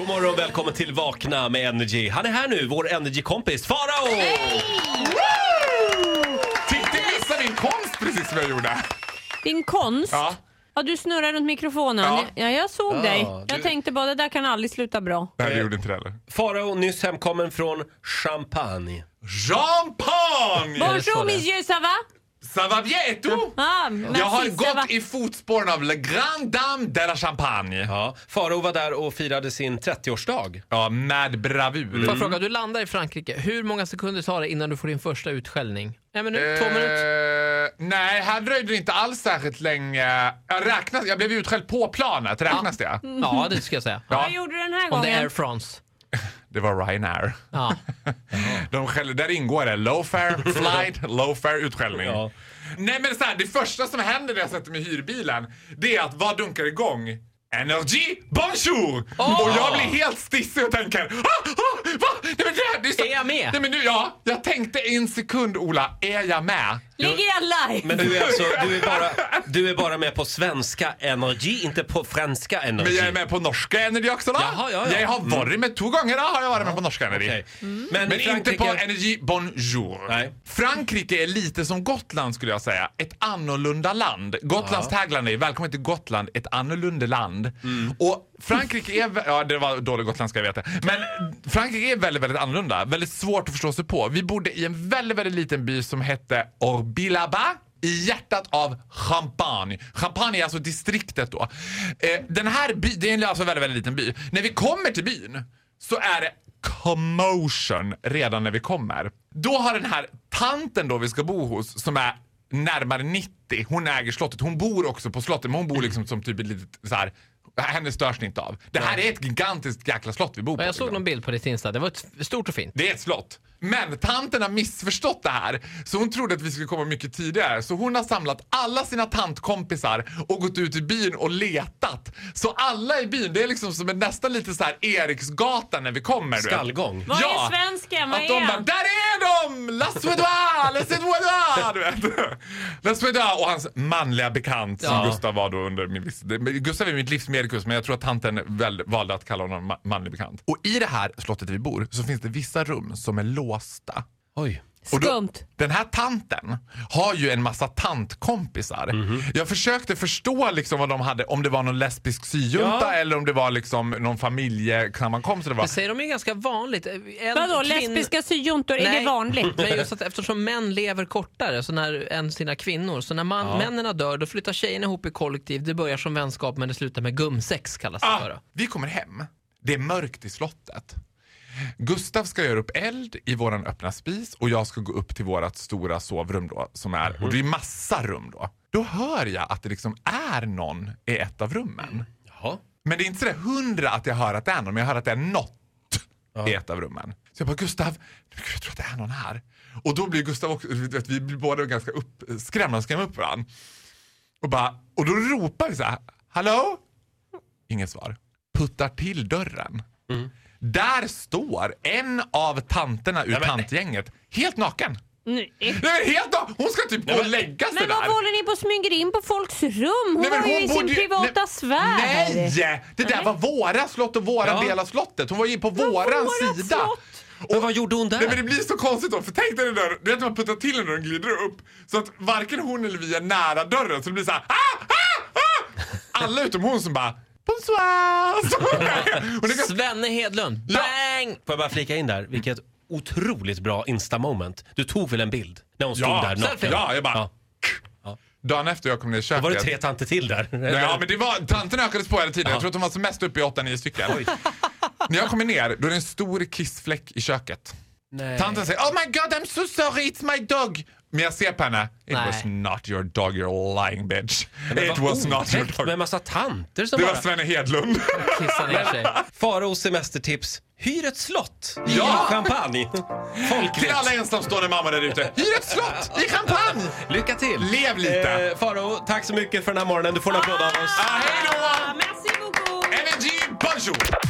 God morgon, välkommen till Vakna med Energy. Han är här nu, vår Energy-kompis Farao! Titta, missade min konst precis som jag gjorde. Din konst? Ja. Ja, du snurrar runt mikrofonen. Ja. Ja, jag såg Ja, dig. du- Jag tänkte bara, det där kan aldrig sluta bra. Nej, det gjorde inte det heller. Farao nyss hemkommen från Champagne. Champagne! Bonjour monsieur, ça va? Ça va bientôt? Ah, merci, Jag har va. gått i fotspåren av Le Grand Dame de la Champagne. Ja, Farao var där och firade sin 30-årsdag. Ja, med bravur. Får jag fråga, du landar i Frankrike. Hur många sekunder tar det innan du får din första utskällning? En minut? Två minuter? Eh, nej, här dröjde det inte alls särskilt länge. Jag, räknas, jag blev utskälld på planet, räknas det? Ja, det ska jag säga. Vad gjorde du den här Om det är Air gången? France. Det var Ryanair. Ja. De skäller, där ingår det low fare flight, low fare utskällning. Ja. Nej men så här, det första som händer när jag sätter mig i hyrbilen, det är att vad dunkar igång? Energy, bonjour! Och jag blir helt stissig och tänker ah, ah, va? Nej, men det, här- det är, så, Är jag med? Nej, men nu, ja, jag tänkte en sekund Ola, är jag med? Ligger jag live? Men du är alltså, du är bara, du är bara med på svenska Energy, inte på franska Energy. Men jag är med på norska Energy också då. Jaha, ja, ja. Jag har varit med två gånger då, har jag varit med på norska Energy. Okej. Mm. Men, Men Frankrike... inte på Energy Bonjour. Nej. Frankrike är lite som Gotland skulle jag säga. Ett annorlunda land. Gotlands tagline är Välkommen till Gotland, ett annorlunda land. Mm. Och Frankrike är... Ja, det var dålig gotländska, jag vet det. Men Frankrike är väldigt, väldigt annorlunda. Väldigt svårt att förstå sig på. Vi bodde i en väldigt, väldigt liten by som hette Orbilaba i hjärtat av Champagne. Champagne är alltså distriktet då. Eh, den här by, det är alltså en väldigt, väldigt liten by. När vi kommer till byn så är det commotion redan när vi kommer. Då har den här tanten då vi ska bo hos som är närmare 90, hon äger slottet. Hon bor också på slottet men hon bor liksom som typ ett litet så här henne störs ni inte av. Det här är ett gigantiskt jäkla slott vi bor på. Jag såg någon bild på ditt Insta. Det var ett stort och fint. Det är ett slott. Men tanten har missförstått det här. Så hon trodde att vi skulle komma mycket tidigare. Så hon har samlat alla sina tantkompisar och gått ut i byn och letat. Så alla i byn, det är liksom som en nästan lite så här Eriksgatan när vi kommer. Skallgång. Vad Ja. är svensken? Vad Att de är bara, där är de! La Suédois! La Suédois! Du vet. La Suédois och hans manliga bekant som Ja. Gustav var då under min Gustav är mitt livs medikus men jag tror att tanten väl, valde att kalla honom ma- manlig bekant. Och i det här slottet vi bor så finns det vissa rum som är låsta. Oj. Och då-. Den här tanten har ju en massa tantkompisar. Mhm. Jag försökte förstå liksom vad de hade, om det var någon lesbisk syjunta Ja. eller om det var liksom någon familjesammankomst. vad. Det säger de är ganska vanligt. En Vadå, kvinn- lesbiska syjuntor, är det vanligt? Men just att eftersom män lever kortare så när, än sina kvinnor, så när man, männen dör då flyttar tjejerna ihop i kollektiv. Det börjar som vänskap men det slutar med gumsex kallas det Ah, för. vi kommer hem. Det är mörkt i slottet. Gustav ska göra upp eld i våran öppna spis och jag ska gå upp till vårat stora sovrum då. Som är, Och det är massa rum då. Då hör jag att det liksom är någon i ett av rummen. Jaha. Men det är inte sådär hundra att jag hör att det är någon, men jag hör att det är något i ett av rummen. Så jag bara, Gustav, jag tror att det är någon här. Och då blir Gustav också, vet, vi blir båda ganska uppskrämda och skrämmer upp varandra. Och, bara, och då ropar vi så här, hallå? Inget svar. Puttar till dörren. Där står en av tanterna ur men- tantgänget helt naken. Nej. Nej, men helt naken! Hon ska typ gå och lägga sig Men där. varför håller ni på och smyger in på folks rum? Hon Nej, men var ju i sin borde ju- privata nej, sfär. Nej! Det där Nej. var våra slott och våran Ja. del av slottet. Hon var ju på våran vårat sida. slott? Men vad gjorde hon där? Nej men det blir så konstigt då, för tänk dig den där, du vet när man puttar till den och den glider upp. Så att varken hon eller vi är nära dörren så det blir så här. Ah, ah, ah! Alla utom hon som bara bonsoir. Svenne Hedlund, Ja. bang! Får jag bara flika in där, vilket otroligt bra Insta-moment. Du tog väl en bild när hon stod ja, där naken? ja, jag bara. Ja. Dagen efter jag kom ner i Då köket. var det tre tanter till där. Ja men det var, tanten ökades på hela tiden. Jag tror att de var som mest uppe i 8-9 stycken. Oj. När jag kommer ner då är det en stor kissfläck i köket. Nej. Tanten säger Oh my god I'm so sorry it's my dog. Men jag ser på henne. It Nej. was not your dog you lying bitch. Men It was not your dog. med en massa tanter som Det var bara... Svenne Hedlund. Kissar ner sig. Faraos semestertips. Hyr ett slott i Ja! champagne. Till Folkligt. alla ensamstående mammor där ute. Hyr ett slott i champagne. Lycka till! Lev lite. Eh, Farao, tack så mycket för den här morgonen. Du får en applåd av oss. Ah, hej då! Ah, Merci beaucoup! Energy bonjour!